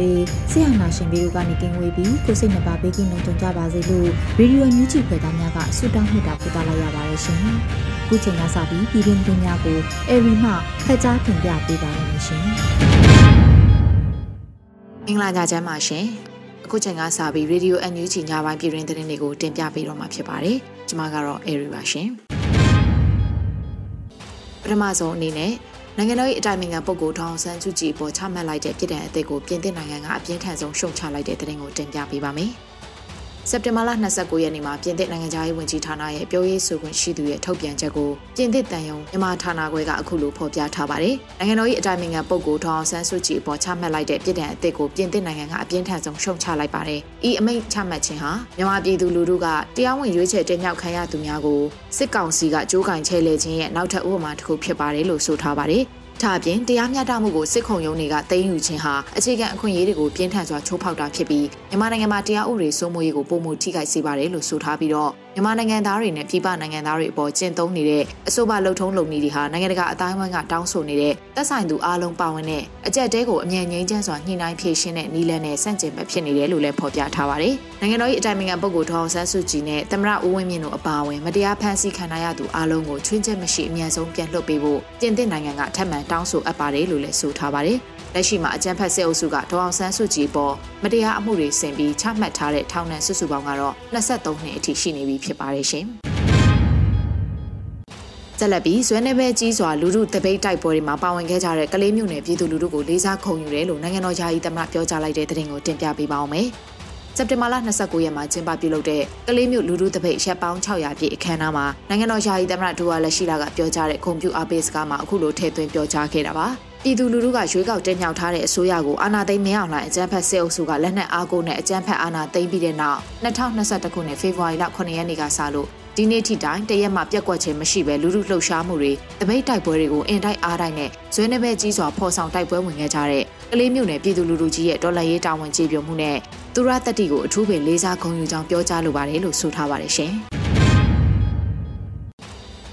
ပေးဆရာနာရှင်ပြီးတို့ကနေကင်းဝေးပြီးကိုစိတ်နှပါပေးကင်းလုံးကြုံကြပါစေလို့ရေဒီယိုညူးချီဖွယ်သားများကဆုတောင်းမြတ်တာပို့သလိုက်ရပါတယ်ရှင်။ခုချိန်ကစပြီးပြည်တွင်းသတင်းများကိုအေရီမှဖက်ကြားတင်ပြပေးပါရမရှင်။မင်္ဂလာညချမ်းပါရှင်။အခုချိန်ကစပြီးရေဒီယိုအန်ယူဂျီညပိုင်းပြည်တွင်းသတင်းတွေကိုတင်ပြပေးတော့မှာဖြစ်ပါတယ်။ကျွန်မကတော့အေရီပါရှင်။ပထမဆုံးအနေနဲ့ နိုင်ငံတော်၏အတိုင်ပင်ခံပုဂ္ဂိုလ်ထောင်ဆန်းစုကြည်ပေါ်ချမှတ်လိုက်တဲ့ပြည်ထောင်အသစ်ကိုပြင်သစ်နိုင်ငံကအပြင်းထန်ဆုံးရှုံချလိုက်တဲ့တဲ့တင်ကိုတင်ပြပေးပါမယ်။ စက်တင်ဘာလ29ရက်နေ့မှာပြင်သစ်နိုင်ငံသားရေးဝန်ကြီးဌာနရဲ့ပြောရေးဆိုခွင့်ရှိသူရဲ့ထုတ်ပြန်ချက်ကိုပြင်သစ်တန်ယုံမြန်မာဌာနခွဲကအခုလိုဖော်ပြထားပါတယ်။နိုင်ငံတော်၏အတိုင်ပင်ခံပုဂ္ဂိုလ်ထောင်ဆန်းစုကြည်အပေါ်ချမှတ်လိုက်တဲ့ပြည်ထောင်အသစ်ကိုပြင်သစ်နိုင်ငံကအပြင်းထန်ဆုံးရှုံချလိုက်ပါတယ်။ဤအမိန့်ချမှတ်ခြင်းဟာမြန်မာပြည်သူလူထုကတရားဝင်ရွေးချယ်တင်မြှောက်ခံရသူများကိုစစ်ကောင်စီကကြိုးကင်ချဲလဲခြင်းရဲ့နောက်ထပ်ဥပမာတစ်ခုဖြစ်ပါတယ်လို့ဆိုထားပါတယ်။ ဒါအပြင်တရားမျှတမှုကိုစစ်ခုံရုံးတွေကသိမ်းယူခြင်းဟာအခြေခံအခွင့်အရေးတွေကိုပြင်းထန်စွာချိုးဖောက်တာဖြစ်ပြီးမြန်မာနိုင်ငံမှာတရားဥပဒေစိုးမိုးရေးကိုပုံမှုထိခိုက်စေပါတယ်လို့ဆိုထားပြီးတော့မြန်မာနိုင်ငံသားတွေနဲ့ပြည်ပနိုင်ငံသားတွေအပေါ်ကျင့်သုံးနေတဲ့အဆိုပါလှုပ်ထုံးလုပ်နည်းတွေဟာနိုင်ငံတကာအတိုင်းအဝိုင်းကတောင်းဆိုနေတဲ့သက်ဆိုင်သူအားလုံးပါဝင်တဲ့အကြက်တဲကိုအမြဲငြိမ်းချမ်းစွာညှိနှိုင်းဖြေရှင်းတဲ့နည်းလမ်းနဲ့စန့်ကျင်ဘက်ဖြစ်နေတယ်လို့လည်းဖော်ပြထားပါတယ်။နိုင်ငံတော်၏အတိုင်ပင်ခံပုဂ္ဂိုလ်ထောင်ဆန်းစုကြည်နဲ့သမရဦးဝင်းမြင့်တို့အပါအဝင်မတရားဖမ်းဆီးခံရသူအားလုံးကိုချွင်းချက်မရှိအမြန်ဆုံးပြန်လွှတ်ပေးဖို့ပြင်သစ်နိုင်ငံကထပ်မံတောင်းဆိုအပ်ပါတယ်လို့လည်းဆိုထားပါတယ်။လက်ရှိမှာအကြံဖက်စစ်အုပ်စုကဒေါအောင်ဆန်းစုကြည်ပေါ်မတရားအမှုတွေဆင်ပြီးချမှတ်ထားတဲ့ထောင်ဒဏ်စုစုပေါင်းကတော့23နှစ်အထိရှိနေပြီဖြစ်ပါတယ်ရှင်။ဆက်လက်ပြီးဇွဲနေပဲကြီးစွာလူထုတပိတ်တိုက်ပွဲတွေမှာပါဝင်ခဲ့ကြတဲ့ကလေးမျိုးနယ်ပြည်သူလူထုကိုလေးစားခုံယူတယ်လို့နိုင်ငံတော်ယာယီသမ္မတပြောကြားလိုက်တဲ့သတင်းကိုတင်ပြပေးပါောင်းမယ်။စက်တင်ဘာလ29ရက်မှာကျင်းပပြုလုပ်တဲ့ကလေးမျိုးလူထုတပိတ်ရက်ပေါင်း600ပြည့်အခမ်းအနားမှာနိုင်ငံတော်ယာယီသမ္မတဒူဝါလက်ရှိလာကပြောကြားတဲ့ကွန်ပျူတာပေးစကားမှာအခုလိုထည့်သွင်းပြောကြားခဲ့တာပါ။ ပြည်သူလူထုကရွေးကောက်တင်မြှောက်ထားတဲ့အစိုးရကိုအာဏာသိမ်းမင်းအောင်လှိုင်အကြမ်းဖက်စစ်အုပ်စုကလက်နက်အားကိုးနဲ့အကြမ်းဖက်အာဏာသိမ်းပြီးတဲ့နောက်2021ခုနှစ်ဖေဖော်ဝါရီလ9ရက်နေ့ကစလို့ဒီနေ့ထိတိုင်တရက်မှပြက်ကွက်ခြင်းမရှိဘဲလူထုလှုပ်ရှားမှုတွေတပိတ်တိုက်ပွဲတွေကိုအင်တိုက်အားတိုက်နဲ့ဇွဲနှပဲကြီးစွာဖော်ဆောင်တိုက်ပွဲဝင်ခဲ့ကြတဲ့ကလေးမျိုးနယ်ပြည်သူလူထုကြီးရဲ့တော်လှန်ရေးတာဝန်ကျေပွန်မှုနဲ့သူရတတိကိုအထူးပင်လေးစားဂုဏ်ယူကြောင်းပြောကြားလိုပါတယ်လို့ဆိုထားပါတယ်ရှင်။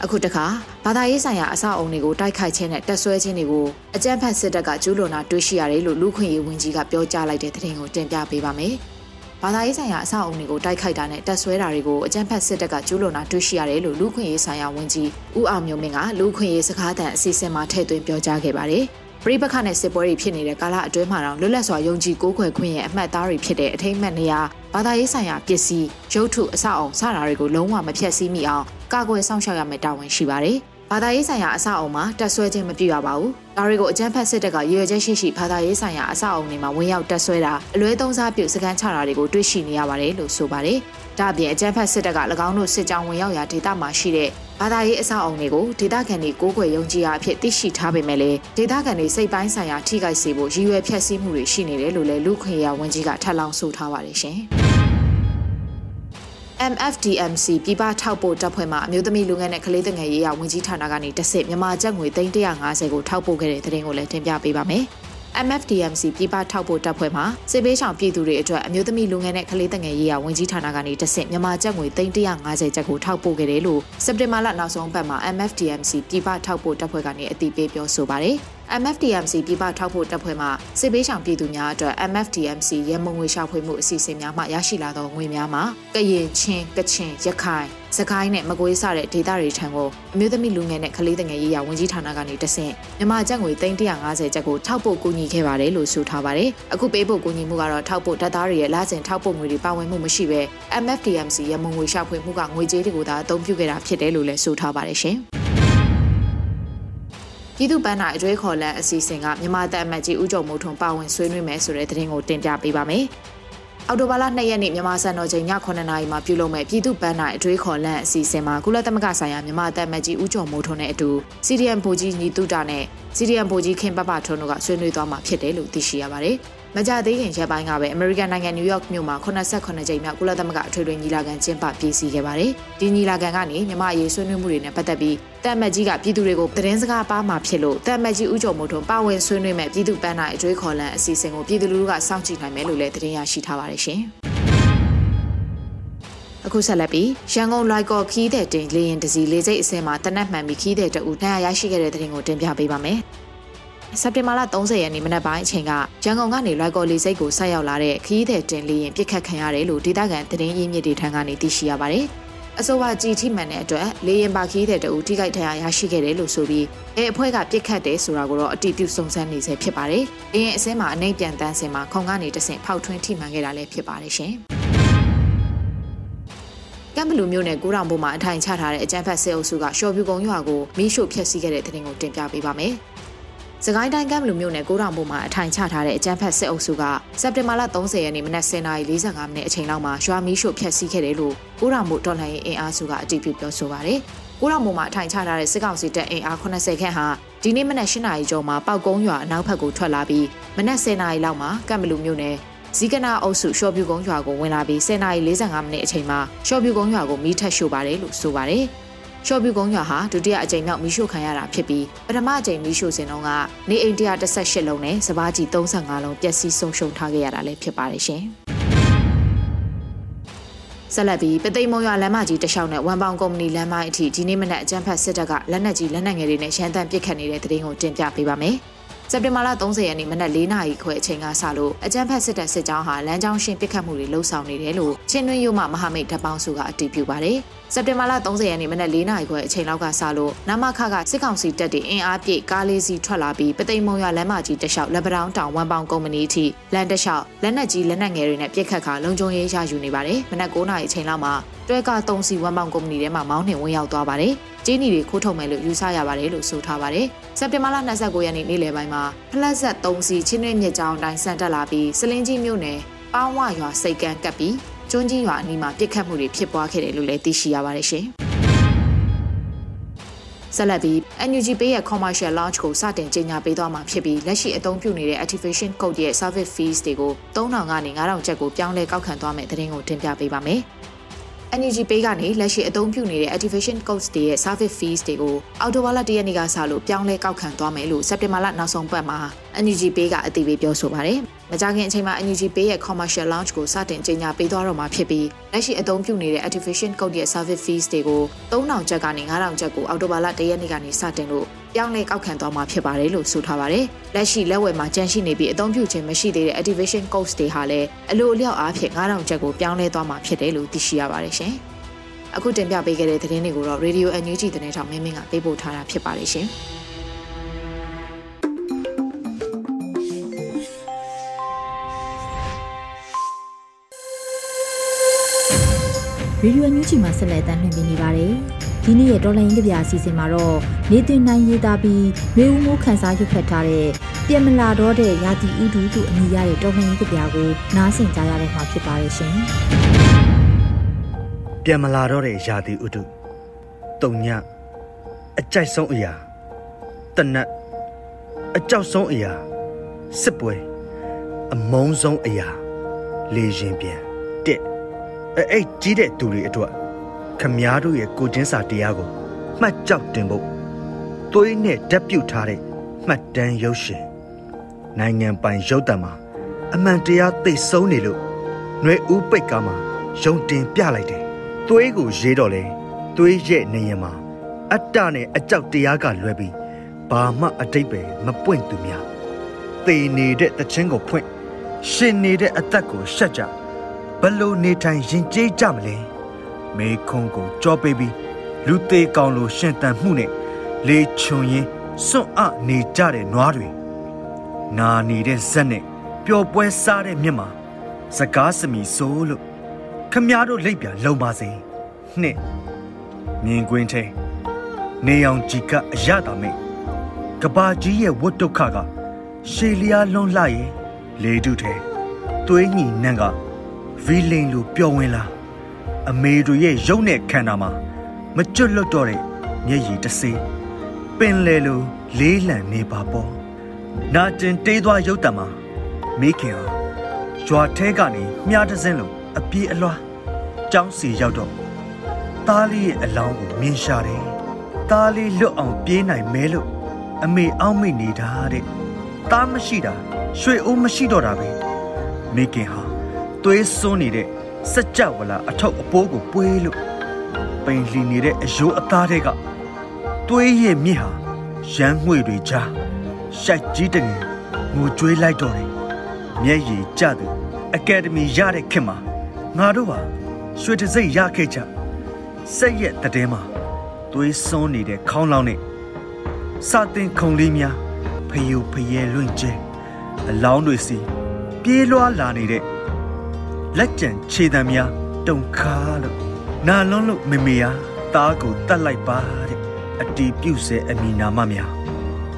အခုတခါဘာသာရေးဆိုင်ရာအဆောက်အုံတွေကိုတိုက်ခိုက်ခြင်းနဲ့တက်ဆွဲခြင်းတွေကိုအကြမ်းဖက်စစ်တပ်ကကျူးလွန်တာတွေ့ရှိရတယ်လို့လူခွင့်ရေးဝန်ကြီးကပြောကြားလိုက်တဲ့သတင်းကိုတင်ပြပေးပါမယ်။ဘာသာရေးဆိုင်ရာအဆောက်အုံတွေကိုတိုက်ခိုက်တာနဲ့တက်ဆွဲတာတွေကိုအကြမ်းဖက်စစ်တပ်ကကျူးလွန်တာတွေ့ရှိရတယ်လို့လူခွင့်ရေးဆိုင်ရာဝန်ကြီးဦးအောင်မျိုးမင်းကလူခွင့်ရေးစကားသံအစီအစဉ်မှာထည့်သွင်းပြောကြားခဲ့ပါတယ်။ပြိပခနဲ့စစ်ပွဲတွေဖြစ်နေတဲ့ကာလအတွင်းမှာတော့လွတ်လပ်စွာယုံကြည်ကိုးကွယ်ခွင့်ရဲ့အမှတ်အသားတွေဖြစ်တဲ့အထိမ့်မှတ်နေရာ ဘာသာရေးဆိုင်ရာပစ္စည်းရုပ်ထုအဆောက်အုံစတာတွေကိုလုံးဝမဖျက်ဆီးမိအောင်ကာကွယ်စောင့်ရှောက်ရမယ့်တာဝန်ရှိပါတယ်။ ဘာသာရေးဆိုင်ရာအဆောက်အုံမှာတက်ဆွဲခြင်းမပြုရပါဘူး။ဒါတွေကိုအကြမ်းဖက်စစ်တပ်ကရွေချက်ရှိရှိဘာသာရေးဆိုင်ရာအဆောက်အုံတွေမှာဝင်ရောက်တက်ဆွဲတာအလွဲသုံးစားပြုစကန်ချတာတွေကိုတွေ့ရှိနေရပါတယ်လို့ဆိုပါတယ်။ဒါ့အပြင်အကြမ်းဖက်စစ်တပ်က၎င်းတို့စစ်ကြောင်းဝင်ရောက်ရာဒေသမှာရှိတဲ့ဘာသာရေးအဆောက်အုံတွေကိုဒေသခံတွေကိုးကွယ်ယုံကြည်ရာအဖြစ်သိရှိထားပေမဲ့လည်းဒေသခံတွေစိတ်ပိုင်းဆိုင်ရာထိခိုက်စေဖို့ရည်ရွယ်ဖျက်ဆီးမှုတွေရှိနေတယ်လို့လည်းလူခွင့်ရဝန်ကြီးကထပ်လောင်းဆိုထားပါတယ်ရှင်။ MFDMC ပြည်ပထောက်ပို့တပ်ဖွဲ့မှအမျိုးသမီးလူငယ်နဲ့ကလေးငယ်ရေးရာဝန်ကြီးဌာနကနေတဆင့်မြန်မာကျပ်ငွေ350ကိုထောက်ပို့ခဲ့တဲ့တဲ့ရင်ကိုလည်းတင်ပြပေးပါမယ်။ MFDMC ပြည်ပထောက်ပို့တပ်ဖွဲ့မှစစ်ပေးဆောင်ပြည်သူတွေအတွက်အမျိုးသမီးလူငယ်နဲ့ကလေးငယ်ရေးရာဝန်ကြီးဌာနကနေတဆင့်မြန်မာကျပ်ငွေ350ကျပ်ကိုထောက်ပို့ခဲ့တယ်လို့စက်တင်ဘာလနောက်ဆုံးပတ်မှာ MFDMC ပြည်ပထောက်ပို့တပ်ဖွဲ့ကနေအသိပေးပြောဆိုပါတယ်။ MFDMC ပြည်ပထောက်ဖို့တပ်ဖွဲ့မှစစ်ပေးဆောင်ပြည်သူများအတွက် MFDMC ရဲမုံငွေရှာဖွေမှုအစီအစဉ်များမှရရှိလာသောငွေများမှာကရင်ချင်းကချင်ရခိုင်စကိုင်းနဲ့မကွေးစတဲ့ဒေသတွေထံကိုအမျိုးသမီးလူငယ်နဲ့ကလေးငယ်ရေးရာဝန်ကြီးဌာနကနေတဆင့်မြန်မာကျပ်ငွေ350ကျပ်ကိုထောက်ပို့ကူညီခဲ့ပါတယ်လို့ဆိုထားပါတယ်။အခုပေးဖို့ကူညီမှုကတော့ထောက်ပို့တပ်သားတွေရဲ့လစဉ်ထောက်ပို့ငွေတွေပါဝင်မှုမရှိဘဲ MFDMC ရမုံငွေရှာဖွေမှုကငွေကြေးတွေကိုသာအသုံးပြုခဲ့တာဖြစ်တယ်လို့လည်းဆိုထားပါတယ်ရှင်။ ပြည်သူ့ပန်းနာအကျွေးခေါ်လန်အစီအစဉ်ကမြန်မာတပ်အမတ်ကြီးဦးကျော်မိုးထွန်းပါဝင်ဆွေးနွေးမယ်ဆိုတဲ့သတင်းကိုတင်ပြပေးပါမယ်။အော်တိုဘာလ2ရက်နေ့မြန်မာစံတော်ချိန်ည9:00နာရီမှာပြုလုပ်မဲ့ပြည်သူ့ပန်းနာအကျွေးခေါ်လန်အစီအစဉ်မှာကုလသမဂ္ဂဆိုင်ရာမြန်မာတပ်မတ်ကြီးဦးကျော်မိုးထွန်းနဲ့အတူစီရီယမ်ဗိုလ်ကြီးညီတုတာနဲ့စီရီယမ်ဗိုလ်ကြီးခင်ပပထွန်းတို့ကဆွေးနွေးသွားမှာဖြစ်တယ်လို့သိရှိရပါတယ်။ မကြသေးခင်ရက်ပိုင်းကပဲအမေရိကန်နိုင်ငံနယူးယောက်မြို့မှာ89ကြိမ်မြောက်ကုလသမဂ္ဂအထွေထွေညီလာခံကျင်းပပြည်စည်းခဲ့ပါတယ်။ဒီညီလာခံကနေမြမအရေးဆွေးနွေးမှုတွေနဲ့ပတ်သက်ပြီးတမ်မတ်ကြီးကပြည်သူတွေကိုသတင်းစကားပါမှာဖြစ်လို့တမ်မတ်ကြီးဦးကျော်မိုးထွန်းပါဝင်ဆွေးနွေးမဲ့ပြည်သူပန်းနိုင်အကျွေးခေါ်လန်အစီအစဉ်ကိုပြည်သူလူထုကစောင့်ကြည့်နိုင်မယ်လို့လည်းသတင်းရရှိထားပါတယ်ရှင်။အခုဆက်လက်ပြီးရန်ကုန်လိုက်ကော်ခီးတဲ့တင်လေရင်တစီလေးစိတ်အစင်းမှာတနက်မှန်ပြီးခီးတဲ့တူတန်ရရရှိခဲ့တဲ့တဲ့တင်ကိုတင်ပြပေးပါမယ်။ စက်တင်ဘာလ30ရက်နေ့မနက်ပိုင်းအချိန်ကရန်ကုန်ကနေလွိုက်ကော်လီစိတ်ကိုဆက်ရောက်လာတဲ့ခရီးသည်တင်လေးရင်ပြစ်ခတ်ခံရတယ်လို့ဒေသခံသတင်းရင်းမြစ်တွေထံကနေသိရှိရပါတယ်။အဆိုပါကြည်ထိမှန်တဲ့အတွက်လေရင်ပါခီးတဲ့တူထိခိုက်ထရာရရှိခဲ့တယ်လို့ဆိုပြီးအဲအဖွဲ့ကပြစ်ခတ်တယ်ဆိုတာကိုတော့အတိပြုစုံစမ်းနေဆဲဖြစ်ပါတယ်။လေရင်အစင်းမှာအနှိမ့်ပြန်တန်းစင်မှာခုံကနေတဆင့်ဖောက်ထွင်းထိမှန်ခဲ့တာလည်းဖြစ်ပါတယ်ရှင်။ကမ်ဘလူမျိုးနဲ့ကိုရောင်ဘုံမှာအထိုင်ချထားတဲ့အကြမ်းဖက်ဆဲအုပ်စုကရှော်ပြူကုံရွာကိုမီးရှို့ဖျက်ဆီးခဲ့တဲ့တဲ့တင်ကိုတင်ပြပေးပါမယ်။ စကိုင်းတိုင်းကမ်ဘလူမြို့နယ်ကိုတောင်ဘုံမှာအထိုင်ချထားတဲ့အကြမ်းဖက်စစ်အုပ်စုကစက်တင်ဘာလ30ရက်နေ့မနက်10:45မိနစ်အချိန်လောက်မှာရွာမီးရှို့ဖျက်ဆီးခဲ့တယ်လို့ကိုတောင်ဘုံတော်လှန်ရေးအင်အားစုကအတည်ပြုပြောဆိုပါတယ်။ကိုတောင်ဘုံမှာအထိုင်ချထားတဲ့စစ်ကောင်စီတပ်အင်အား80ခန့်ဟာဒီနေ့မနက်၈နာရီကျော်မှာပောက်ကုန်းရွာအနောက်ဘက်ကိုထွက်လာပြီးမနက်10:00နာရီလောက်မှာကမ်ဘလူမြို့နယ်ဇီကနာအုပ်စုရှော့ပြူကုန်းရွာကိုဝင်လာပြီး10:45မိနစ်အချိန်မှာရှော့ပြူကုန်းရွာကိုမီးထက်ရှို့ပါတယ်လို့ဆိုပါတယ်။ ရှော့ပြူကုန်းရွာဟာဒုတိယအကြိမ်မြောက်မီးရှို့ခံရတာဖြစ်ပြီးပထမအကြိမ်မီးရှို့စဉ်တုန်းကနေအိမ်118လုံးနဲ့စပားကြီး35လုံးပျက်စီးဆုံးရှုံးထားခဲ့ရတာလည်းဖြစ်ပါတယ်ရှင်။ဆက်လက်ပြီးပသိမ်မုံရွာလမ်းမကြီးတလျှောက်နဲ့ဝမ်ပေါင်ကုမ္ပဏီလမ်းမအထိဒီနေ့မနက်အကြမ်းဖက်စစ်တပ်ကလက်နက်ကြီးလက်နက်ငယ်တွေနဲ့ရန်တမ်းပစ်ခတ်နေတဲ့တဲ့တင်ကိုတင်ပြပေးပါမယ်။စက်တင်ဘာလ30ရက်နေ့မနက်4နာရီခွဲအချိန်ကစလို့အကြမ်းဖက်စစ်တပ်စစ်ကြောင်းဟာလမ်းကြောင်းရှင်းပစ်ခတ်မှုတွေလှုပ်ဆောင်နေတယ်လို့ချင်းတွင်းရုံမှမဟာမိတ်တပ်ပေါင်းစုကအတည်ပြုပါတယ်။ စက်တင်ဘာလ30ရက်နေ့မနက်4နာရီခွဲအချိန်လောက်ကစလို့နမခကစစ်ကောင်စီတပ်တွေအင်အားပြည့်ကားလေးစီထွက်လာပြီးပသိမ်မုံရွာလမ်းမကြီးတလျှောက်လက်ပတောင်းတောင်ဝမ်ပေါင်ကုမ္ပဏီအထိလမ်းတလျှောက်လက်နက်ကြီးလက်နက်ငယ်တွေနဲ့ပြစ်ခတ်ခါလုံခြုံရေးရယူနေပါတယ်။မနက်9နာရီအချိန်လောက်မှာတွဲက3စီဝမ်ပေါင်ကုမ္ပဏီထဲမှာမောင်းနှင်ဝင်ရောက်သွားပါတယ်။ကျင်းနီတွေခိုးထုတ်မယ်လို့ယူဆရပါတယ်လို့ဆိုထားပါတယ်။စက်တင်ဘာလ29ရက်နေ့နေ့လယ်ပိုင်းမှာဖလက်ဆက်3စီချင်းတွင်းမြစ်ကြောင်းတိုင်းဆန်တက်လာပြီးစလင်းကြီးမြို့နယ်ပေါင်းဝရွာစိတ်ကန်းကပ်ပြီး ကျွန်းကြီးရွာအနီးမှာပြစ်ခတ်မှုတွေဖြစ်ပွားခဲ့တယ်လို့လည်းသိရှိရပါတယ်ရှင်။ဆက်လက်ပြီး NUG Pay ရဲ့ commercial launch ကိုစတင်ကြေညာပေးသွားမှာဖြစ်ပြီးလက်ရှိအသုံးပြုနေတဲ့ activation code ရဲ့ service fees တွေကို3000ကနေ9000ကျပ်ကိုပြောင်းလဲကောက်ခံသွားမယ့်သတင်းကိုတင်ပြပေးပါမယ်။ NUG Pay ကနေလက်ရှိအသုံးပြုနေတဲ့ activation codes တွေရဲ့ service fees တွေကိုအော်တိုဘာလ၁ရက်နေ့ကစလို့ပြောင်းလဲကောက်ခံသွားမယ်လို့စက်တင်ဘာလနောက်ဆုံးပတ်မှာ NUG Pay ကအသိပေးပြောဆိုပါတယ်။မကြာခင်အချိန်မှာ NUG Pay ရဲ့ commercial launch ကိုစတင်ကြေညာပေးသွားတော့မှာဖြစ်ပြီးလက်ရှိအသုံးပြုနေတဲ့ activation code ရဲ့ service fees တွေကို3000ကျပ်ကနေ9000ကျပ်ကိုအော်တိုဘာလ၁ရက်နေ့ကနေစတင်လို့ ပြောင်းလဲကောက်ခံသွားမှာဖြစ်ပါတယ်လို့ဆိုထားပါတယ်။လက်ရှိလက်ဝယ်မှာကြန့်ရှိနေပြီးအသုံးပြုခြင်းမရှိသေးတဲ့ activation codes တွေဟာလည်းအလိုအလျောက်အားဖြင့်9000ကျပ်ကိုပြောင်းလဲသွားမှာဖြစ်တယ်လို့သိရှိရပါတယ်ရှင်။အခုတင်ပြပေးခဲ့တဲ့သတင်းတွေကိုတော့ Radio NUG သတင်းထောက်မင်းမင်းကပေးပို့ထားတာဖြစ်ပါတယ်ရှင်။ရေဒီယိုညူချီမှာဆက်လက်တင်ပြနေပါတယ်။ ဒီနေ့ရဲ့တော်လိုင်းကြပြအစီအစဉ်မှာတော့နေတင်နိုင်ရေးသားပြီးရေဦးမိုးခန်းစားရွက်ဖက်ထားတဲ့ပြင်မလာတော့တဲ့ရာတီဥဒူသူအမိရတဲ့တော်လိုင်းကြပြကိုနားဆင်ကြရတဲ့မှာဖြစ်ပါရဲ့ရှင်။ပြင်မလာတော့တဲ့ရာတီဥဒူတုံညအကြိုက်ဆုံးအရာတနတ်အကြောက်ဆုံးအရာစစ်ပွဲအမုန်းဆုံးအရာလေရင်ပြန်တက်အဲ့ကြီးတဲ့သူတွေအတွက် ခမားတို့ရဲ့ကိုချင်းစာတရားကိုမှတ်ကြောက်တင်ဖို့သွေးနဲ့ဓာတ်ပြုတ်ထားတဲ့မှတ်တမ်းရုပ်ရှင်နိုင်ငံပိုင်ရုပ်တံမှာအမှန်တရားသိဆုံးနေလို့ຫນွေဦးပိတ်ကားမှာယုံတင်ပြလိုက်တယ်သွေးကိုရေးတော့လေသွေးရဲ့နေရင်မှာအတ္တနဲ့အကြောက်တရားကလွဲပြီးဘဘာမှအတိတ်ပဲမပွင့်သူများသေနေတဲ့တခြင်းကိုဖွင့်ရှင်နေတဲ့အသက်ကိုရှက်ကြဘလို့နေထိုင်ရင်ကျေးကြမလဲ မေခွန်းကိုကြောပေးပြီးလူသေးကောင်လိုရှင်တန်မှုနဲ့လေချွန်ရင်စွန့်အနေကြတဲ့နွားတွေနာနေတဲ့ဇက်နဲ့ပျော်ပွဲစားတဲ့မြတ်မှာစကားစမီဆိုးလို့ခမည်းတော်လိပ်ပြလုံပါစေနှစ်မြင်ကွင်းထဲနေအောင်ကြည်ကအရတာမိတ်ကဘာကြီးရဲ့ဝတ်ဒုက္ခကရှေလျားလွန်လှရဲ့လေတုထဲသွေးညီနန့်ကဗီလိန်လိုပျော်ဝင်လာ အမေတို့ရဲ့ရုပ်နဲ့ခန္ဓာမှာမကျွတ်လွတ်တော့တဲ့မျက်ရည်တစေးပင်လေလိုလေးလံနေပါပေါ့နာကျင်တေးသွားရုပ်တံမှာမိခင်ဟာကြွားထဲကနေမြားတစင်းလိုအပြေးအလွှားကြောင်းစီရောက်တော့သားလေးရဲ့အလောင်းကိုမြင်ရှာတယ်သားလေးလွတ်အောင်ပြေးနိုင်မဲလို့အမေအောက်မိတ်နေတာတဲ့သားမရှိတာရွှေအိုးမရှိတော့တာပဲမိခင်ဟာသွေးစွန်းနေတဲ့ စက်ကြဝလာအထောက်အပိုးကိုပွေးလို့ပိန်လီနေတဲ့အယိုးအသားတွေကသွေးရဲ့မြစ်ဟာရမ်းငွေတွေကြားရှိုက်ကြီးတငယ်ငိုကြွေးလိုက်တော့တယ်မျက်ရည်ကျသူအကယ်ဒမီရတဲ့ခင်မှာငါတို့ဟာရွှေတစိမ့်ရခဲ့ကြစက်ရက်တည်မှာသွေးစွန်းနေတဲ့ခေါင်းလောင်းနဲ့စာတင်ခုံလေးများဖယိုဖယဲလွင့်ကျဲအလောင်းတွေစီပြေးလွှားလာနေတဲ့ လက်ကျန်ခြေတံများတုံခါလို့နာလွန်းလို့မေမေယာသားကိုတတ်လိုက်ပါတဲ့အတီးပြုတ်ဆဲအမိနာမများ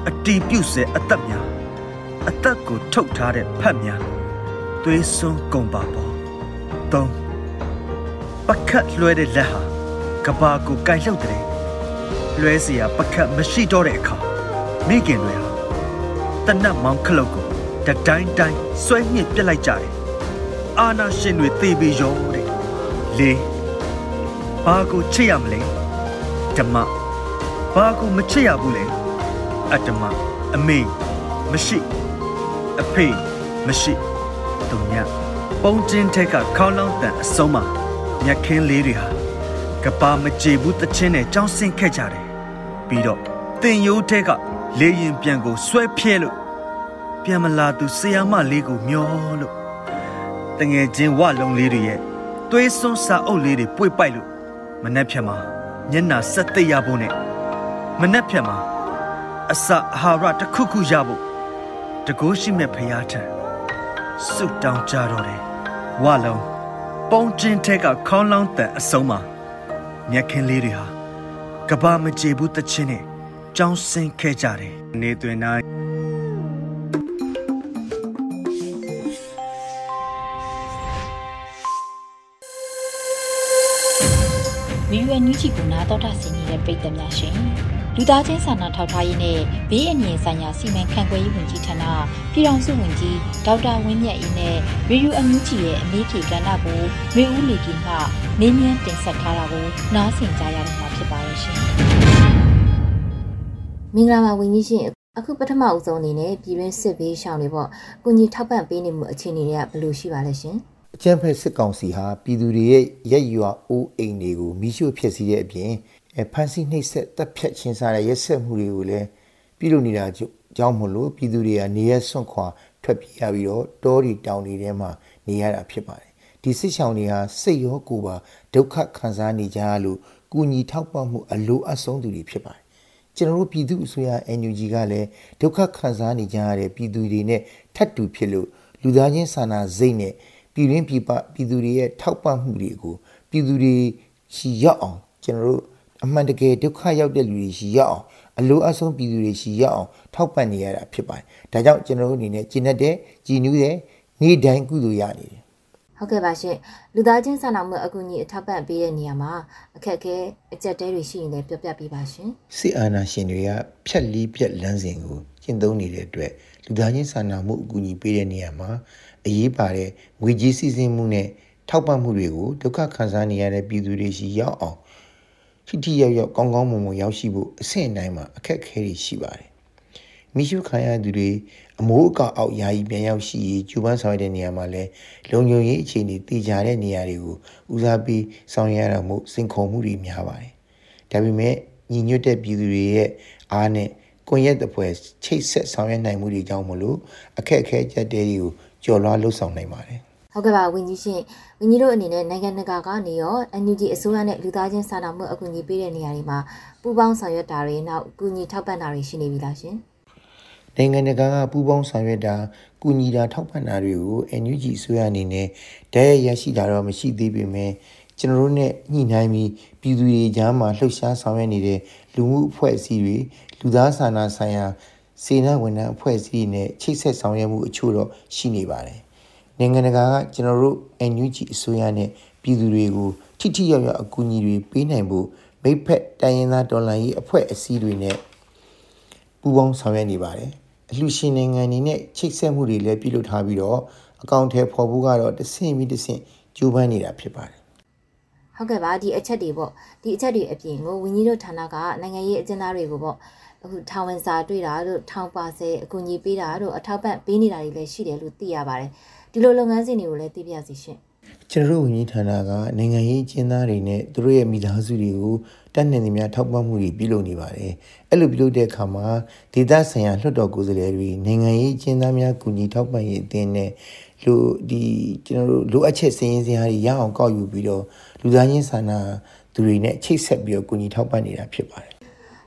အတီးပြုတ်ဆဲအသက်များအသက်ကိုထုတ်ထားတဲ့ဖတ်များသွေးစွန်းကုန်ပါပေါ်သုံးပကတ်လွှဲတဲ့လက်ဟာကဘာကိုကိုင်လှုပ်တဲ့လွှဲเสียပကတ်မရှိတော့တဲ့အခါမိခင်တွေဟာတနတ်မောင်းခလုတ်ကိုတတိုင်းတိုင်းဆွဲညှစ်ပြစ်လိုက်ကြတယ် အာနာရှင်တွေသေပြီးရောတဲ့လေးဘာကိုချစ်ရမလဲဓမ္မဘာကိုမချစ်ရဘူးလဲအတ္တမအမေမရှိအဖေမရှိသူညပုံချင်းထက်ကခေါင်းလောင်းတန်အစုံးမှာမြက်ခင်းလေးတွေဟာကပါမကြေဘူးတချင်းနဲ့ကြောင်းဆင်းခဲ့ကြတယ်ပြီးတော့တင်ယိုးထက်ကလေရင်ပြန်ကိုဆွဲဖြဲလို့ပြန်မလာသူဆရာမလေးကိုမျောလို့ တငယ်ချင်းဝလုံးလေးတွေရဲ့သွေးစွန်းစာအုပ်လေးတွေပွေပိုက်လို့မနှက်ဖြတ်မှာမျက်နာဆက်သိရဖို့နဲ့မနှက်ဖြတ်မှာအစာအာဟာရတစ်ခုခုရဖို့တကိုးရှိမဲ့ဖရာထံစွတ်တောင်းကြတော့တယ်ဝလုံးပုံချင်းထက်ကခေါင်းလောင်းတန်အစုံးမှာမြက်ခင်းလေးတွေဟာကဘာမကြေဘူးတချင်းနဲ့ကြောင်းဆင်းခဲ့ကြတယ်နေတွင်နိုင် ချီကိုနာတော်တာဆင်နေတဲ့ပြည်သက်များရှင်လူသားချင်းစာနာထောက်ထားရေးနဲ့ဘေးအန္တရာယ်ဆိုင်ရာစီမံခန့်ခွဲရေးဝန်ကြီးဌာနပြည်ထောင်စုဝန်ကြီးဒေါက်တာဝင်းမြတ်အေးနဲ့ရေဒီယိုအန်ယူဂျီရဲ့အမေးဖြေကဏ္ဍကိုမေဦးလီကီမှမင်းမြန်းတင်ဆက်ထားတာကိုနားဆင်ကြရတော့မှာဖြစ်ပါရဲ့ရှင်မင်္ဂလာပါဝင်းကြီးရှင်အခုပထမအဆုံးအနေနဲ့ပြည်တွင်းစစ်ဘေးရှောင်တွေပေါ့ကုညီထောက်ပံ့ပေးနေမှုအခြေအနေတွေကဘယ်လိုရှိပါလဲရှင် အကျန်းဖက်စစ်ကောင်စီဟာပြည်သူတွေရဲ့ရက်ရွာအိုးအိမ်တွေကိုမိရှို့ဖျက်ဆီးတဲ့အပြင်ဖမ်းဆီးနှိပ်စက်တပ်ဖြတ်ချင်းစားတဲ့ရက်ဆက်မှုတွေကိုလည်းပြုလုပ်နေတာကြောင့်မလို့ပြည်သူတွေကနေရဆွန့်ခွာထွက်ပြေးရပြီးတော့တောတွေတောင်တွေထဲမှာနေရတာဖြစ်ပါတယ်ဒီစစ်ဆောင်တွေဟာစိတ်ရောကိုယ်ပါဒုက္ခခံစားနေကြရလို့ကုညီထောက်ပံ့မှုအလိုအဆုံးသူတွေဖြစ်ပါတယ်ကျွန်တော်တို့ပြည်သူအစိုးရ NUG ကလည်းဒုက္ခခံစားနေကြရတဲ့ပြည်သူတွေနဲ့ထပ်တူဖြစ်လို့လူသားချင်းစာနာစိတ်နဲ့ ပြည်ရင်းပြည်ပပြည်သူတွေရဲ့ထောက်ပံ့မှုတွေကိုပြည်သူတွေရှိရောက်အောင်ကျွန်တော်တို့အမှန်တကယ်ဒုက္ခရောက်တဲ့လူတွေရှိရောက်အောင်အလိုအဆုံးပြည်သူတွေရှိရောက်အောင်ထောက်ပံ့နေရတာဖြစ်ပါတယ်။ဒါကြောင့်ကျွန်တော်တို့အနေနဲ့ကျင့်တဲ့ကြည်နူးတဲ့နေ့တိုင်းကုသိုလ်ရနေတယ်။ဟုတ်ကဲ့ပါရှင်။လူသားချင်းစာနာမှုအကူအညီအထောက်ပံ့ပေးတဲ့နေရာမှာအခက်အခဲအကျက်တဲတွေရှိရင်လည်းပြောပြပေးပါရှင်။စစ်အာဏာရှင်တွေကဖြက်လီးပြက်လမ်းစဉ်ကိုကျင့်သုံးနေတဲ့အတွက်လူသားချင်းစာနာမှုအကူအညီပေးတဲ့နေရာမှာ အရေးပါတဲ့ငွေကြေးစီစဉ်မှုနဲ့ထောက်ပံ့မှုတွေကိုဒုက္ခခံစားနေရတဲ့ပြည်သူတွေရှိရောက်အောင်ထိထိရောက်ရောက်ကောင်းကောင်းမွန်မွန်ရောက်ရှိဖို့အဆင့်အတိုင်းမှာအခက်အခဲတွေရှိပါတယ်။မိရှုခံရသူတွေအမိုးအကာအောက်ယာယီပြန်ရောက်ရှိရေးကျူပန်းဆောင်ရတဲ့နေရာမှာလဲလုံခြုံရေးအခြေအနေတည်ကြတဲ့နေရာတွေကိုဦးစားပေးဆောင်ရွက်ရမှုစိန်ခေါ်မှုတွေများပါတယ်။ဒါပေမဲ့ညီညွတ်တဲ့ပြည်သူတွေရဲ့အားနဲ့ကွန်ရက်တစ်ဖွဲ့ချိတ်ဆက်ဆောင်ရွက်နိုင်မှုတွေကြောင့်မလို့အခက်အခဲကြက်တဲတွေကို ကျော်လွှားလှုပ်ဆောင်နိုင်ပါတယ်ဟုတ်ကဲ့ပါဝင်းကြီးရှင်ဝင်းကြီးတို့အနေနဲ့နိုင်ငံတကာကနေရော NUG အစိုးရနဲ့လူသားချင်းစာနာမှုအကူအညီပေးတဲ့နေရာတွေမှာပူးပေါင်းဆောင်ရွက်တာတွေနောက်အကူအညီထောက်ပံ့တာတွေရှိနေပြီလားရှင်နိုင်ငံတကာကပူးပေါင်းဆောင်ရွက်တာကူညီတာထောက်ပံ့တာတွေကို NUG အစိုးရအနေနဲ့တရရရှိတာတော့မရှိသေးပေမဲ့ကျွန်တော်တို့နဲ့ညှိနှိုင်းပြီးပြည်သူတွေကြားမှာလှုပ်ရှားဆောင်ရွက်နေတဲ့လူမှုအဖွဲ့အစည်းတွေလူသားစာနာဆိုင်ရာ စေနာဝန်ထမ်းအဖွဲ့အစည်းတွေနဲ့ချိတ်ဆက်ဆောင်ရွက်မှုအချို့တော့ရှိနေပါတယ်။နိုင်ငံတကာကကျွန်တော်တို့ NUG အစိုးရနဲ့ပြည်သူတွေကိုထိထိရောက်ရောက်အကူအညီတွေပေးနိုင်ဖို့မိဖက်တိုင်းရင်းသားတော်လှန်ရေးအဖွဲ့အစည်းတွေနဲ့ပူးပေါင်းဆောင်ရွက်နေပါတယ်။အလှရှင်နိုင်ငံတွေနဲ့ချိတ်ဆက်မှုတွေလည်းပြုလုပ်ထားပြီးတော့အကောင့်ထဲပေါ်ဖို့ကတော့တဆင့်ပြီးတဆင့်ကြိုးပမ်းနေတာဖြစ်ပါတယ်ဟုတ်ကဲ့ပါဒီအချက်တွေပေါ့ဒီအချက်တွေအပြင်ကိုဝင်းကြီးတို့ဌာနကနိုင်ငံရေးအကျဉ်းသားတွေကိုပေါ့ အခုထောင်ဝင်စာတွေ့တာတို့ထောင်ပါဆယ်အကူအညီပေးတာတို့အထောက်ပံ့ပေးနေတာတွေလည်းရှိတယ်လို့သိရပါတယ်ဒီလိုလုပ်ငန်းစဉ်တွေကိုလည်းသိပြစီရှင်ကျွန်တော်တို့ဝန်ကြီးဌာနကနိုင်ငံရေးအကျဉ်းသားတွေနဲ့သူတို့ရဲ့မိသားစုတွေကိုတတ်နိုင်သမျှထောက်ပံ့မှုတွေပြုလုပ်နေပါတယ်အဲ့လိုပြုလုပ်တဲ့အခါမှာဒေသဆိုင်ရာလွှတ်တော်ကိုယ်စားလှယ်တွေနိုင်ငံရေးအကျဉ်းသားများကူညီထောက်ပံ့ရေးအသင်းနဲ့လူဒီကျွန်တော်တို့လိုအပ်ချက်စည်းရင်းစရာတွေရအောင်ကောက်ယူပြီးတော့လူသားချင်းစာနာသူတွေနဲ့ချိတ်ဆက်ပြီးတော့ကူညီထောက်ပံ့နေတာဖြစ်ပါတယ်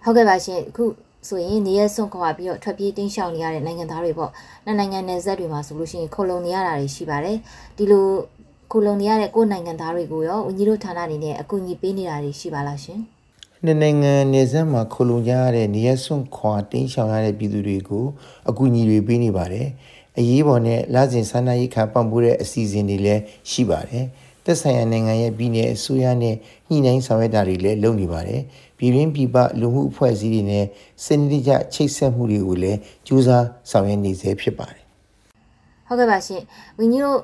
ဟုတ်ကဲ့ပါရှင်အခုဆိုရင်နေရစွန့်ခွာပြီးတော့ထွက်ပြေးတင်းရှောင်နေရတဲ့နိုင်ငံသားတွေပေါ့နှစ်နိုင်ငံနယ်စပ်တွေမှာဆိုလို့ရှိရင်ခုံလုံနေရတာတွေရှိပါတယ်ဒီလိုခုံလုံနေရတဲ့ကိုယ်နိုင်ငံသားတွေကိုရောဝန်ကြီးတို့ဌာနအနေနဲ့အကူအညီပေးနေတာတွေရှိပါလားရှင်နှစ်နိုင်ငံနယ်စပ်မှာခုံလုံကြရတဲ့နေရစွန့်ခွာတင်းရှောင်ရတဲ့ပြည်သူတွေကိုအကူအညီတွေပေးနေပါတယ်အရေးပေါ်နဲ့လစဉ်စာနာရေးခါပံ့ပိုးတဲ့အစီအစဉ်တွေလည်းရှိပါတယ်သက်ဆိုင်ရာနိုင်ငံရဲ့ပြည်내အစိုးရနဲ့ ညှိနှိုင်းဆောင်ရွက်တာတွေလည်းလုပ်နေပါတယ်ပြည်ရင်းပြည်ပလူမှုအဖွဲ့အစည်းတွေနဲ့စနစ်တကျချိတ်ဆက်မှုတွေကိုလည်းကြိုးစားဆောင်ရွက်နေစေဖြစ်ပါတယ်ဟုတ်ကဲ့ပါရှင်ဝင်းကြီးတို့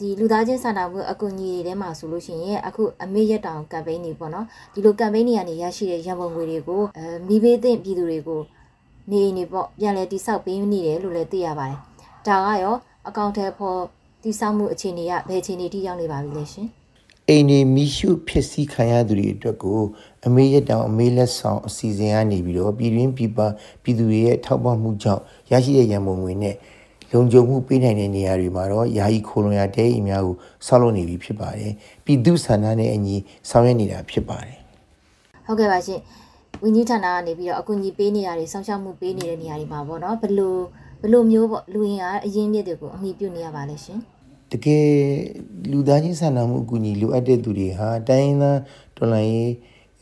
ဒီလူသားချင်းစာနာမှုအကူအညီတွေထဲမှာဆိုလို့ရှိရင်အခုအမေရက်တောင်ကမ်ပိန်းတွေပေါ့နော်ဒီလိုကမ်ပိန်းတွေကနေရရှိတဲ့ရန်ပုံငွေတွေကိုအဲမိဘေးသင့်ပြည်သူတွေကိုနေနေပေါ့ပြန်လဲတိဆောက်ပေးနေတယ်လို့လည်းသိရပါတယ်ဒါကရောအကောင့်ထဲပေါ်တည်ဆောက်မှုအခြေအနေကဘယ်အခြေအနေထိရောက်နေပါပြီလဲရှင် အိမ်နေမီရှုဖြစ်စည်းခံရသူတွေအတွက်ကိုအမေရတောင်အမေလက်ဆောင်အစီအစဉ်ကနေပြီးတော့ပြည်တွင်းပြည်ပပြည်သူတွေရဲ့ထောက်ပံ့မှုကြောင့်ရရှိတဲ့ရန်ပုံငွေနဲ့လုံခြုံမှုပေးနိုင်တဲ့နေရာတွေမှာတော့ယာယီခိုလွန်ရတဲအိမ်များကိုဆောက်လုပ်နေပြီဖြစ်ပါတယ်ပြည်သူဆန္ဒနဲ့အညီဆောင်ရွက်နေတာဖြစ်ပါတယ်ဟုတ်ကဲ့ပါရှင်ဝင်းကြီးဌာနကနေပြီးတော့အကူအညီပေးနေတာတွေစောင့်ရှောက်မှုပေးနေတဲ့နေရာတွေမှာပေါ့နော်ဘလို့ဘလို့မျိုးပေါ့လူရင်ကအရင်မြစ်တွေကိုအမိပြုတ်နေရပါလဲရှင် တကယ်လူသားချင်းစာနာမှုအကူအညီလိုအပ်တဲ့သူတွေဟာတိုင်းရင်းသားတော်လှန်ရေး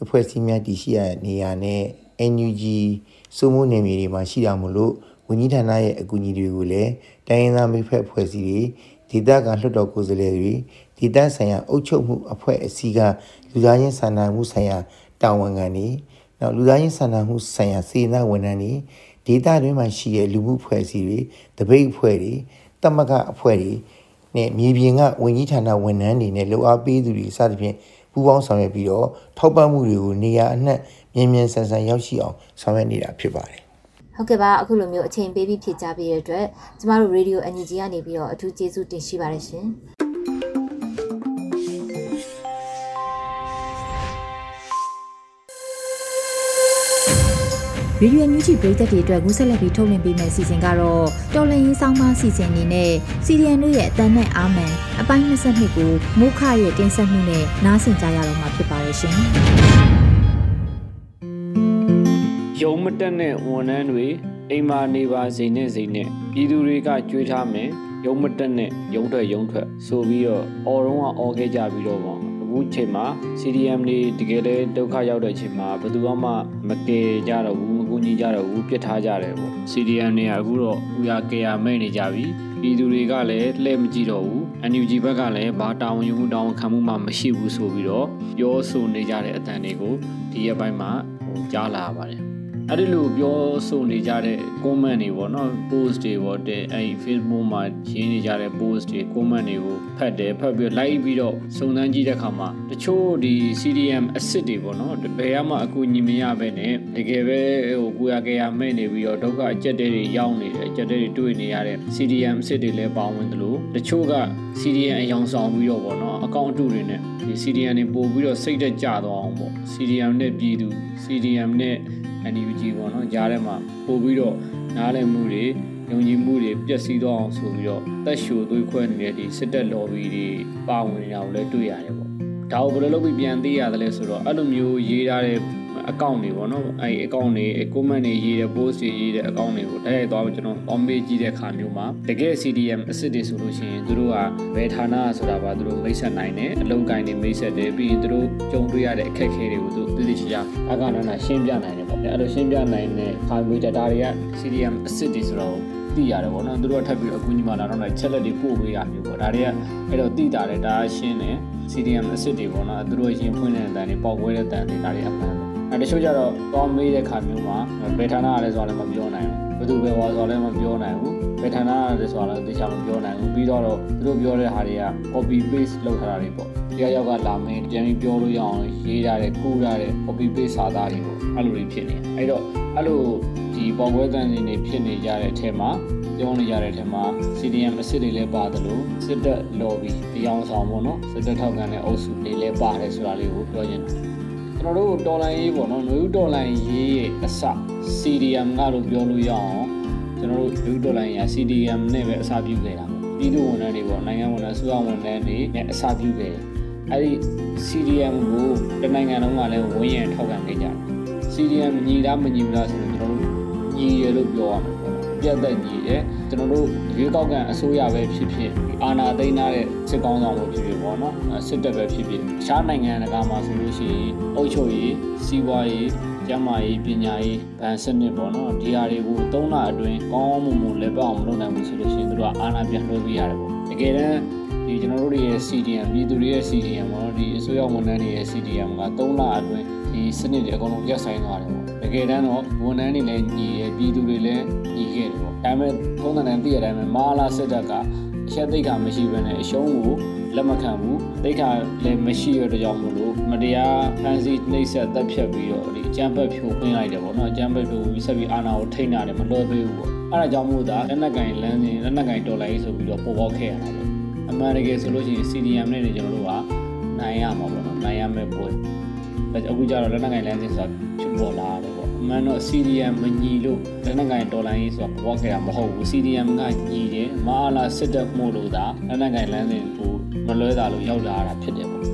အဖွဲ့အစည်းများတည်ရှိရနေရာနဲ့ NUG စုမှုနယ်မြေတွေမှာရှိတာမို့လို့ဝန်ကြီးဌာနရဲ့အကူအညီတွေကိုလည်းတိုင်းရင်းသားမိဖက်အဖွဲ့အစည်းတွေဒေသခံလွှတ်တော်ကိုယ်စားလှယ်တွေဒေသဆိုင်ရာအုပ်ချုပ်မှုအဖွဲ့အစည်းကလူသားချင်းစာနာမှုဆိုင်ရာတာဝန်ခံတွေနောက်လူသားချင်းစာနာမှုဆိုင်ရာစေနာဝန်ထမ်းတွေဒေသတွင်းမှာရှိတဲ့လူမှုအဖွဲ့အစည်းတွေတပိတ်အဖွဲ့တွေတမကအဖွဲ့တွေ နဲ့မြေပြင်ကဝန်ကြီးဌာနဝန်ထမ်းတွေနဲ့လှူအားပေးသူတွေစသဖြင့်ပူးပေါင်းဆောင်ရွက်ပြီးတော့ထောက်ပံ့မှုတွေကိုနေရာအနှံ့မြင်မြန်ဆန်ဆန်ရောက်ရှိအောင်ဆောင်ရွက်နေတာဖြစ်ပါတယ်ဟုတ်ကဲ့ပါအခုလိုမျိုးအချိန်ပေးပြီးဖြည့်ချပေးတဲ့အတွက်ကျမတို့ Radio NUG ကနေပြီးတော့အထူးကျေးဇူးတင်ရှိပါတယ်ရှင် ဗီဒီယိုညူချီပရိသတ်တွေအတွက်ကူးဆက်လက်ပြီးထုတ်လွှင့်ပေးမယ့်အစီအစဉ်ကတော့တော်လန်ရေးဆောင်မအစီအစဉ်အနေနဲ့စီရီယန်တို့ရဲ့အတန်နဲ့အာမန်အပိုင်း22ကိုမိုးခရဲ့တင်ဆက်မှုနဲ့နားဆင်ကြရတော့မှာဖြစ်ပါတယ်ရှင်။ရုံမတက်တဲ့ဝန်ထမ်းတွေအိမ်မာနေပါစိနေစိနေပြည်သူတွေကကြွေးထားမယ်ရုံမတက်နဲ့ရုံထွက်ရုံထွက်ဆိုပြီးတော့အော်တော့အော်ခဲ့ကြပြီးတော့ပေါ့အခုချိန်မှာ CDM တွေတကယ်လဲဒုက္ခရောက်တဲ့ချိန်မှာဘယ်သူမှမကယ်ကြတော့ဘူးမကူ ညီကြတော့ဘူးပြစ်ထားကြတယ်ပေါ့ CDM တွေကအခုတော့ဥရကေရမဲ့နေကြပြီပြည်သူတွေကလည်းလှည့်မကြည့်တော့ဘူး NUG ဘက်ကလည်းဘာတာဝန်ယူမှုတာဝန်ခံမှုမှမရှိဘူးဆိုပြီးတော့ပြောဆိုနေကြတဲ့အတန်တွေကိုဒီရက်ပိုင်းမှာဟိုကြားလာပါတယ် အဲ့ဒီလိုပြောဆိုနေကြတဲ့ comment တွေပေါ့နော် post တွေပေါ့တဲ့အဲ့ Facebook မှာရေးနေကြတဲ့ post တွေ comment တွေကိုဖတ်တယ်ဖတ်ပြီး like ပြီးတော့စုံစမ်းကြည့်တဲ့အခါမှာတချို့ဒီ CDM အစ်စ်တွေပေါ့နော်ဘယ်မှအကူညီမရပဲနဲ့တကယ်ပဲဟိုကိုရကေရမဲ့နေပြီးတော့ဒုက္ခအကျက်တွေရောက်နေတယ်အကျက်တွေတွေ့နေရတဲ့ CDM အစ်စ်တွေလည်းပါဝင်သလိုတချို့က CDM အယောင်ဆောင်ပြီးတော့ပေါ့နော်အကောင့်အတုတွေနဲ့ဒီ CDM တွေပို့ပြီးတော့စိတ်သက်ကြသွားအောင်ပေါ့ CDM နဲ့ပြည်သူ CDM နဲ့ NUG ပေါ့နော်ကြားထဲမှာပို့ပြီးတော့နားလည်မှုတွေယုံကြည်မှုတွေပျက်စီးသွားအောင်ဆိုပြီးတော့တက်ရှိုသွေးခွဲနေတဲ့ဒီစစ်တပ် lobby တွေပါဝင်နေတာကိုလည်းတွေ့ရတယ်ပေါ့ဒါကိုဘယ်လိုလုပ်ပြီးပြန်သိရတယ်လဲဆိုတော့အဲ့လိုမျိုးရေးထားတဲ့ အကောင့်တွေပေါ့နော်အဲ့အကောင့်တွေ comment တွေရေးတဲ့ post တွေရေးတဲ့အကောင့်တွေကိုတိုက်ရိုက်သွားပြီးကျွန်တော် on page ကြည့်တဲ့အခါမျိုးမှာတကယ် CDM အစ်စ်တွေဆိုလို့ရှိရင်သူတို့ကဘယ်ဌာနဆိုတာပါသူတို့မိတ်ဆက်နိုင်တယ်အလုပ်ကိုင်းတွေမိတ်ဆက်တယ်ပြီးရင်သူတို့ကြုံတွေ့ရတဲ့အခက်အခဲတွေကိုသူသိသိချာချာအကနာနာရှင်းပြနိုင်တယ်ပေါ့အဲ့လိုရှင်းပြနိုင်တဲ့ခါမျိုး data တွေက CDM အစ်စ်တွေဆိုတော့သိရတယ်ပေါ့နော်သူတို့ကထပ်ပြီးအကူအညီမှလာတော့လည်းချက်လက်တွေပို့ပေးရမျိုးပေါ့ဒါတွေကအဲ့တော့သိတာတယ်ဒါရှင်းတယ် CDM အစ်စ်တွေပေါ့နော်သူတို့ရင်ဖွင့်တဲ့အတန်တွေပေါက်ဝဲတဲ့အတန်တွေဒါတွေအမှန်ပဲ အဲတချို့ကျတော့သွားမေးတဲ့ခါမျိုးမှာဘယ်ဌာနကလဲဆိုတာလည်းမပြောနိုင်ဘူးဘယ်သူပဲဟောဆိုတာလည်းမပြောနိုင်ဘူးဘယ်ဌာနကလဲဆိုတာလည်းသိချာမပြောနိုင်ဘူးပြီးတော့သူတို့ပြောတဲ့ဟာတွေက copy paste လုပ်ထားတာတွေပေါ့တရားရောက်ကလာမင်းပြန်ပြီးပြောလို့ရအောင်ရေးထားတဲ့ကူးထားတဲ့ copy paste စာသားတွေပေါ့အဲ့လိုတွေဖြစ်နေအဲ့တော့အဲ့လိုဒီပေါ်ပွဲတန်တွေဖြစ်နေကြတဲ့အထက်မှာပြောနေကြတဲ့အထက်မှာ CDM အစ်စ်တွေလည်းပါတယ်လို့စစ်တပ် lobby တရားဆောင်ပေါ့နော်စစ်တပ်ထောက်ခံတဲ့အုပ်စုတွေလည်းပါတယ်ဆိုတာလေးကိုပြောချင်တယ် ကျွန်တော်တို့တော်လိုင်းရေးပေါ့နော်နွေဦးတော်လိုင်းရေးရဲ့အစ CDM ကလို့ပြောလို့ရအောင်ကျွန်တော်တို့နွေဦးတော်လိုင်းရေး CDM နဲ့ပဲအစပြုခဲ့တာပေါ့ပြည်သူဝန်ထမ်းတွေပေါ့နိုင်ငံဝန်ထမ်းစုဝန်ထမ်းတွေနဲ့အစပြုခဲ့တယ်အဲ့ဒီ CDM ကိုတနိုင်ငံလုံးကလည်းဝန်းရံထောက်ခံခဲ့ကြတယ် CDM ညီလားမညီဘူးလားဆိုတော့ကျွန်တော်တို့ညီရလို့ပြောရမှာပေါ့ပြတ်သက်ညီတယ် ကျွန်တော်တို့ရွေးကောက်ခံအစိုးရပဲဖြစ်ဖြစ်အာဏာသိမ်းထားတဲ့စစ်ကောင်းဆောင်ပဲဖြစ်ဖြစ်ပေါ့နော်စစ်တပ်ပဲဖြစ်ဖြစ်ရှားနိုင်ငံတကာမှာဆိုလို့ရှိရင်အုပ်ချုပ်ရေးစီးပွားရေးကျန်းမာရေးပညာရေးဗန်စနစ်ပေါ့နော်ဒီဟာတွေကို၃လအတွင်းကောင်းမှုမှုလည်းပေါ့အောင်မလုပ်နိုင်ဘူးဆိုလို့ရှိရင်တို့ကအာဏာပြန်လွှဲပေးရတယ်ပေါ့တကယ်တမ်းဒီကျွန်တော်တို့ရဲ့ CDM ပြည်သူတွေရဲ့ CDM ပေါ့ဒီအစိုးရဝန်ထမ်းတွေရဲ့ CDM က3လအတွင်းဒီစနစ်တွေအကုန်လုံးပြတ်ဆိုင်သွားတယ်ပေါ့တ ကယ်တမ်းတော့ဝန်ထမ်းတွေလည်းညီရပြည်သူတွေလည်းညီခဲ့တယ်ပေါ့ဒါပေမဲ့ထုံးတဲ့သိရတဲ့အတိုင်းမာလာစစ်တပ်ကအချက်သိက္ခာမရှိဘဲနဲ့အရှုံးကိုလက်မခံဘူးသိက္ခာလည်းမရှိရတဲ့ကြောင့်မို့လို့မတရားဖန်ဆီးနှိပ်စက်တပ်ဖြတ်ပြီးတော့ဒီအကြမ်းဖက်ဖြိုခွင်းလိုက်တယ်ပေါ့နော်အကြမ်းဖက်ဖြိုပြီးဆက်ပြီးအာဏာကိုထိန်းတာတယ်မလွှဲပေးဘူးပေါ့အဲ့ဒါကြောင့်မို့သာလက်နက်ကင်လမ်းစဉ်လက်နက်ကင်တော်လိုင်းဆိုပြီးတော့ပေါ်ပေါက်ခဲ့ရတာပေါ့အမှန်တကယ်ဆိုလို့ရှိရင် CDM နဲ့နေကျွန်တော်တို့ကနိုင်ရမှာပေါ့နော်နိုင်ရမယ့်ပွဲအခုကျတော့လက်နက်ကင်လမ်းစဉ်ဆိုတာဖြစ်ပေါ်လာတယ်ပေါ့အ မှန်တော့ CDM မညီလို့လက်နက်ကင်တော်လိုင်းဆိုတာပေါ်ပေါက်ခဲ့တာမဟုတ်ဘူး CDM ကညီတယ်မအားလားစစ်တပ်မှုလို့သာလက်နက်ကင်လမ်းစဉ်ကိုမလွဲတာလို့ရောက်လာတာဖြစ်တယ်ပေါ့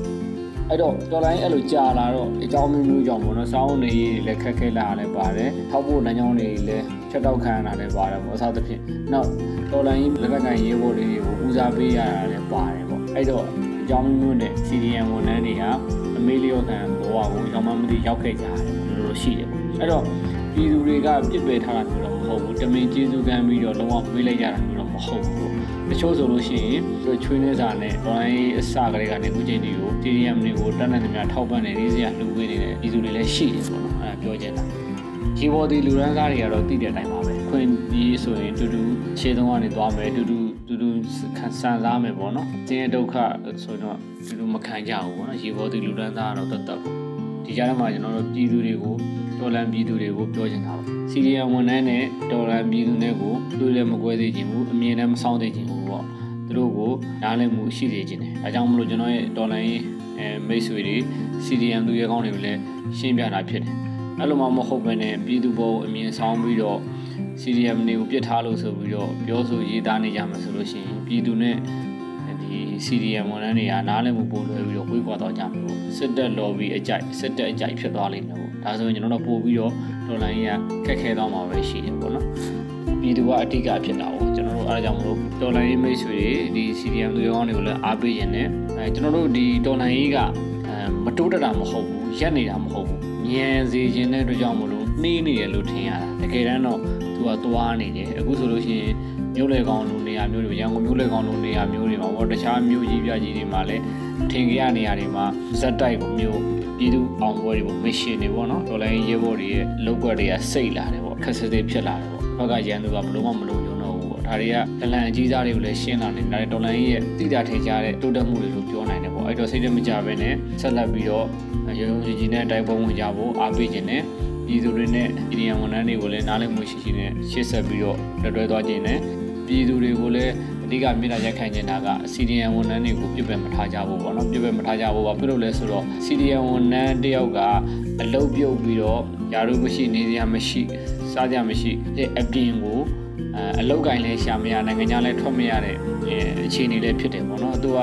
အဲ့တော့တော်လိုင်းအဲ့လိုကြာလာတော့အကြောင်းမျိုးမျိုးကြောင့်ပေါ့နော်စောင်းနေလည်းခက်ခဲလာတယ်ပါတယ်ထောက်ဖို့လမ်းကြောင်းတွေလည်းချက်တော့ခံရတာလည်းပါတယ်ပေါ့အစားသဖြင့်နောက်တော်လိုင်းလက်နက်ကင်ရေးဖို့တွေကိုဦးစားပေးရတာလည်းပါတယ်ပေါ့အဲ့တော့အကြောင်းမျိုးနဲ့ CDM ဝန်ထမ်းတွေကအမေလျောခံဘဝကိုရောက်မှမသိရောက်ခဲ့ကြတယ်လို့လို့ရှိတယ်ပေါ့ အဲ့တော့ပြည်သူတွေကပြစ်ပယ်ထားတာမျိုးတော့မဟုတ်ဘူးတမင်ကျေးဇူးကမ်းပြီးတော့လုံးဝမေးလိုက်ကြတာမျိုးတော့မဟုတ်ဘူးတချို့ဆိုလို့ရှိရင်သူချွေးနေစာနဲ့ online အစကလေးကနေအခုချိန်ဒီကို TDM တွေကိုတတ်နိုင်သမျှထောက်ပံ့နေနေစရာလှူပေးနေတဲ့ပြည်သူတွေလည်းရှိတယ်ပေါ့နော်အဲ့ဒါပြောချင်တာရေဘော်ဒီလူရန်ကားတွေကတော့တည်တဲ့အတိုင်းပါပဲခွင့်ပြီးဆိုရင်တူတူခြေသုံးကနေသွားမယ်တူတူတူတူခံစားစားမယ်ပေါ့နော်။တင်းရဲ့ဒုက္ခဆိုတော့တူတူမခံကြဘူးပေါ့နော်။ရေဘော်ဒီလူရန်သားကတော့တတ်တတ်ပေါ့။ဒီကြားထဲမှာကျွန်တော်တို့ပြည်သူတွေကို တော်လန်ပြည်သူတွေကိုပြောချင်တာပါ။စီရီယံဝန်ထမ်းနဲ့တော်လန်ပြည်သူတွေကိုသူလည်းမကွဲသေးခြင်းဘူးအမြင်နဲ့မဆောင်သေးခြင်းဘူးပေါ့။သူတို့ကိုနားလည်မှုရှိစေခြင်းတယ်။ဒါကြောင့်မလို့ကျွန်တော်ရဲ့တော်လန်ရေးအဲမိတ်ဆွေတွေ CDM သူရဲကောင်းတွေကိုလည်းရှင်းပြတာဖြစ်တယ်။အဲ့လိုမှမဟုတ်ဘဲနဲ့ပြည်သူဘောအမြင်ဆောင်ပြီးတော့ CDM တွေကိုပြစ်ထားလို့ဆိုပြီးတော့ပြောဆိုရေးသားနေကြမှာဆိုလို့ရှိရင်ပြည်သူနဲ့ဒီ CDM ဝန်ထမ်းတွေကနားလည်မှုပို့လွှဲပြီးတော့ဝေးကွာတော့ကြမှာပေါ့စစ်တပ် lobby အကြိုက်စစ်တပ်အကြိုက်ဖြစ်သွားလိမ့်မယ်ပေါ့ ဒါဆိုရင်ကျွန်တော်တို့ပို့ပြီးတော့ဒေါ်လာရင်းကခက်ခဲသွားမှာပဲရှိတယ်ပေါ့နော်ပြည်သူကအတိကဖြစ်တာပေါ့ကျွန်တော်တို့အားကြောင့်မလို့ဒေါ်လာရင်းမိတ်ဆွေတွေဒီ CDM တွေကောင်းတွေကိုလည်းအားပေးရင်လည်းအဲကျွန်တော်တို့ဒီဒေါ်လာရင်းကအဲမတိုးတက်တာမဟုတ်ဘူးရက်နေတာမဟုတ်ဘူးညံစေခြင်းတဲ့အတွက်ကြောင့်မလို့နှေးနေတယ်လို့ထင်ရတာတကယ်တမ်းတော့သူကသွားနေတယ်အခုဆိုလို့ရှိရင်မြို့လေကောင်လိုနေရာမျိုးတွေရန်ကုန်မြို့လေကောင်လိုနေရာမျိုးတွေမှာပေါ့တခြားမြို့ကြီးပြကြီးတွေမှာလည်းထင်ကြရနေရာတွေမှာဇက်တိုက်မျိုး ပြည်သူအောင်ပွဲတွေပေါ့မရှင်တွေပေါ့နော်ဒေါ်လာရေးဘော်တွေရဲ့လောက်ွက်တွေကစိတ်လာတယ်ပေါ့ခက်စစ်စစ်ဖြစ်လာတယ်ပေါ့ဘက်ကရန်သူကဘလို့မှမလို့ညုံတော့ဘူးပေါ့ဒါတွေကဒလန်အကြီးစားတွေကိုလည်းရှင်းလာနေတယ်ဒေါ်လာရေးရဲ့တိတာထင်ရှားတဲ့တိုးတက်မှုတွေလို့ပြောနိုင်တယ်ပေါ့အဲ့တော့စိတ်တမကြဘဲနဲ့ဆက်လက်ပြီးတော့ရုံရုံကြီးကြီးနဲ့တိုက်ပွဲဝင်ကြဖို့အားပေးခြင်းနဲ့ပြည်သူတွေနဲ့ပြည်သူဝန်ထမ်းတွေကိုလည်းနားလည်မှုရှိရှိနဲ့ရှေ့ဆက်ပြီးတော့လက်တွဲသွားခြင်းနဲ့ပြည်သူတွေကိုလည်း အဓိကမြေတားရက်ခံနေတာက CDN ဝန်ထမ်းတွေကိုပြစ်ပယ်မထားကြဘူးပေါ့နော်ပြစ်ပယ်မထားကြဘူးပါပြုလို့လဲဆိုတော့ CDN ဝန်ထမ်းတယောက်ကအလုတ်ပြုတ်ပြီးတော့ယာရုမရှိနေစရာမရှိစားကြမရှိတဲ့အပြင်ကိုအလောက်ကင်လည်းရှာမရနိုင်ငံခြားလည်းထွက်မရတဲ့အခြေအနေလည်းဖြစ်တယ်ပေါ့နော်သူက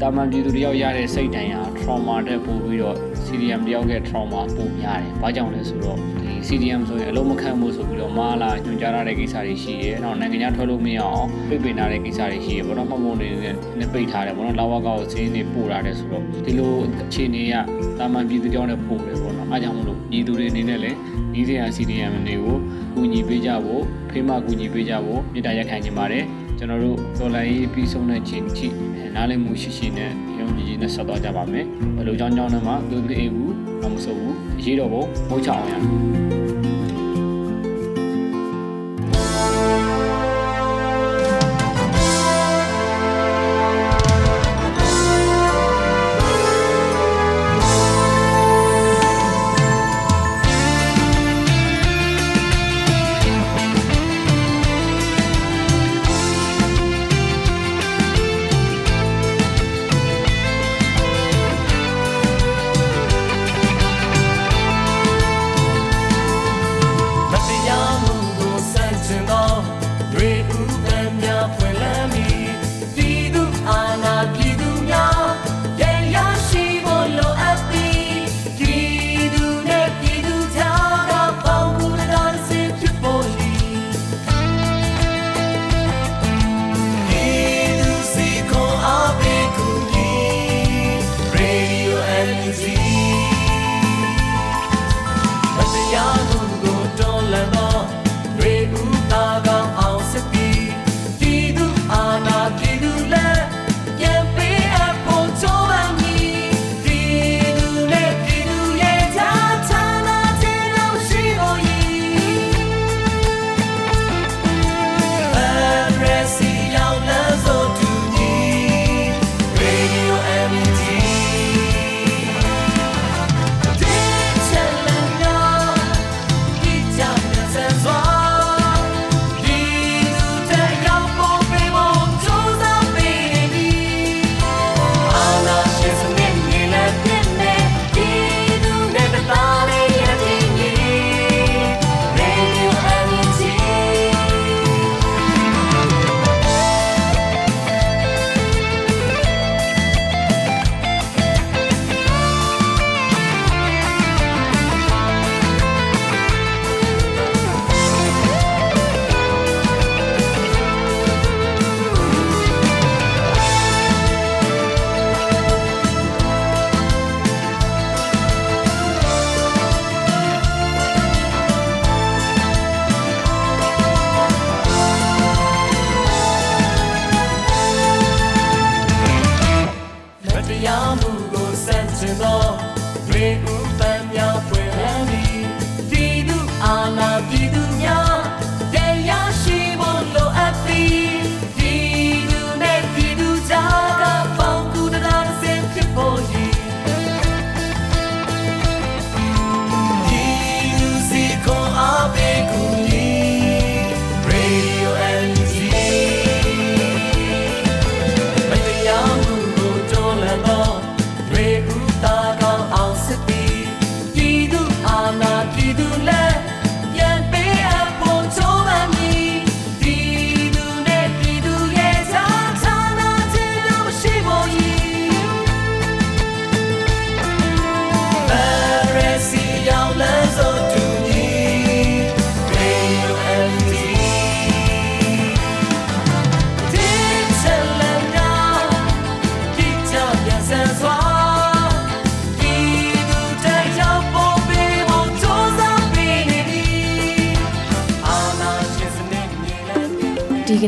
တာမန်ပြည်သူတယောက်ရတဲ့စိတ်တိုင်းဟာ trauma တက်ပို့ပြီးတော့ CDM တယောက်ရဲ့ trauma ပိုများတယ်။ဘာကြောင့်လဲဆိုတော့ဒီ CDM ဆိုရင်အလုံးမခံမှုဆိုပြီးတော့မာလာညွှန်ကြားရတဲ့ကိစ္စတွေရှိရဲ။နောက်နိုင်ငံခြားထွက်လို့မရအောင်ပိတ်ပင်ထားတဲ့ကိစ္စတွေရှိရဲပေါ့နော်။မှမုံနေနဲ့ပိတ်ထားတယ်ပေါ့နော်။လာဝကောက်ဈေးနေပို့ထားတယ်ဆိုတော့ဒီလိုအခြေအနေကတာမန်ပြည်သူတယောက်နဲ့ပို့တယ်ပေါ့နော်။အားကြောင့်မလို့ပြည်သူတွေအနေနဲ့လည်းဒီစရာ CDM တွေကိုကူညီပေးကြဖို့ဖေးမကူညီပေးကြဖို့မြစ်တာရက်ခံနေပါတယ်။ ကျွန်တော်တို့တော်လိုင်းရေးပြီးဆုံးတဲ့ချိန်ထိနားလည်မှုရှိရှိနဲ့ယုံကြည်ကြည်နဲ့ဆက်သွားကြပါမယ်ဘယ်လိုကြောင်းကြောင်းနဲ့မှသူမအေးဘူးမဆိုဘူးအရေးတော်ပုံမိုးချအောင်ရဒီက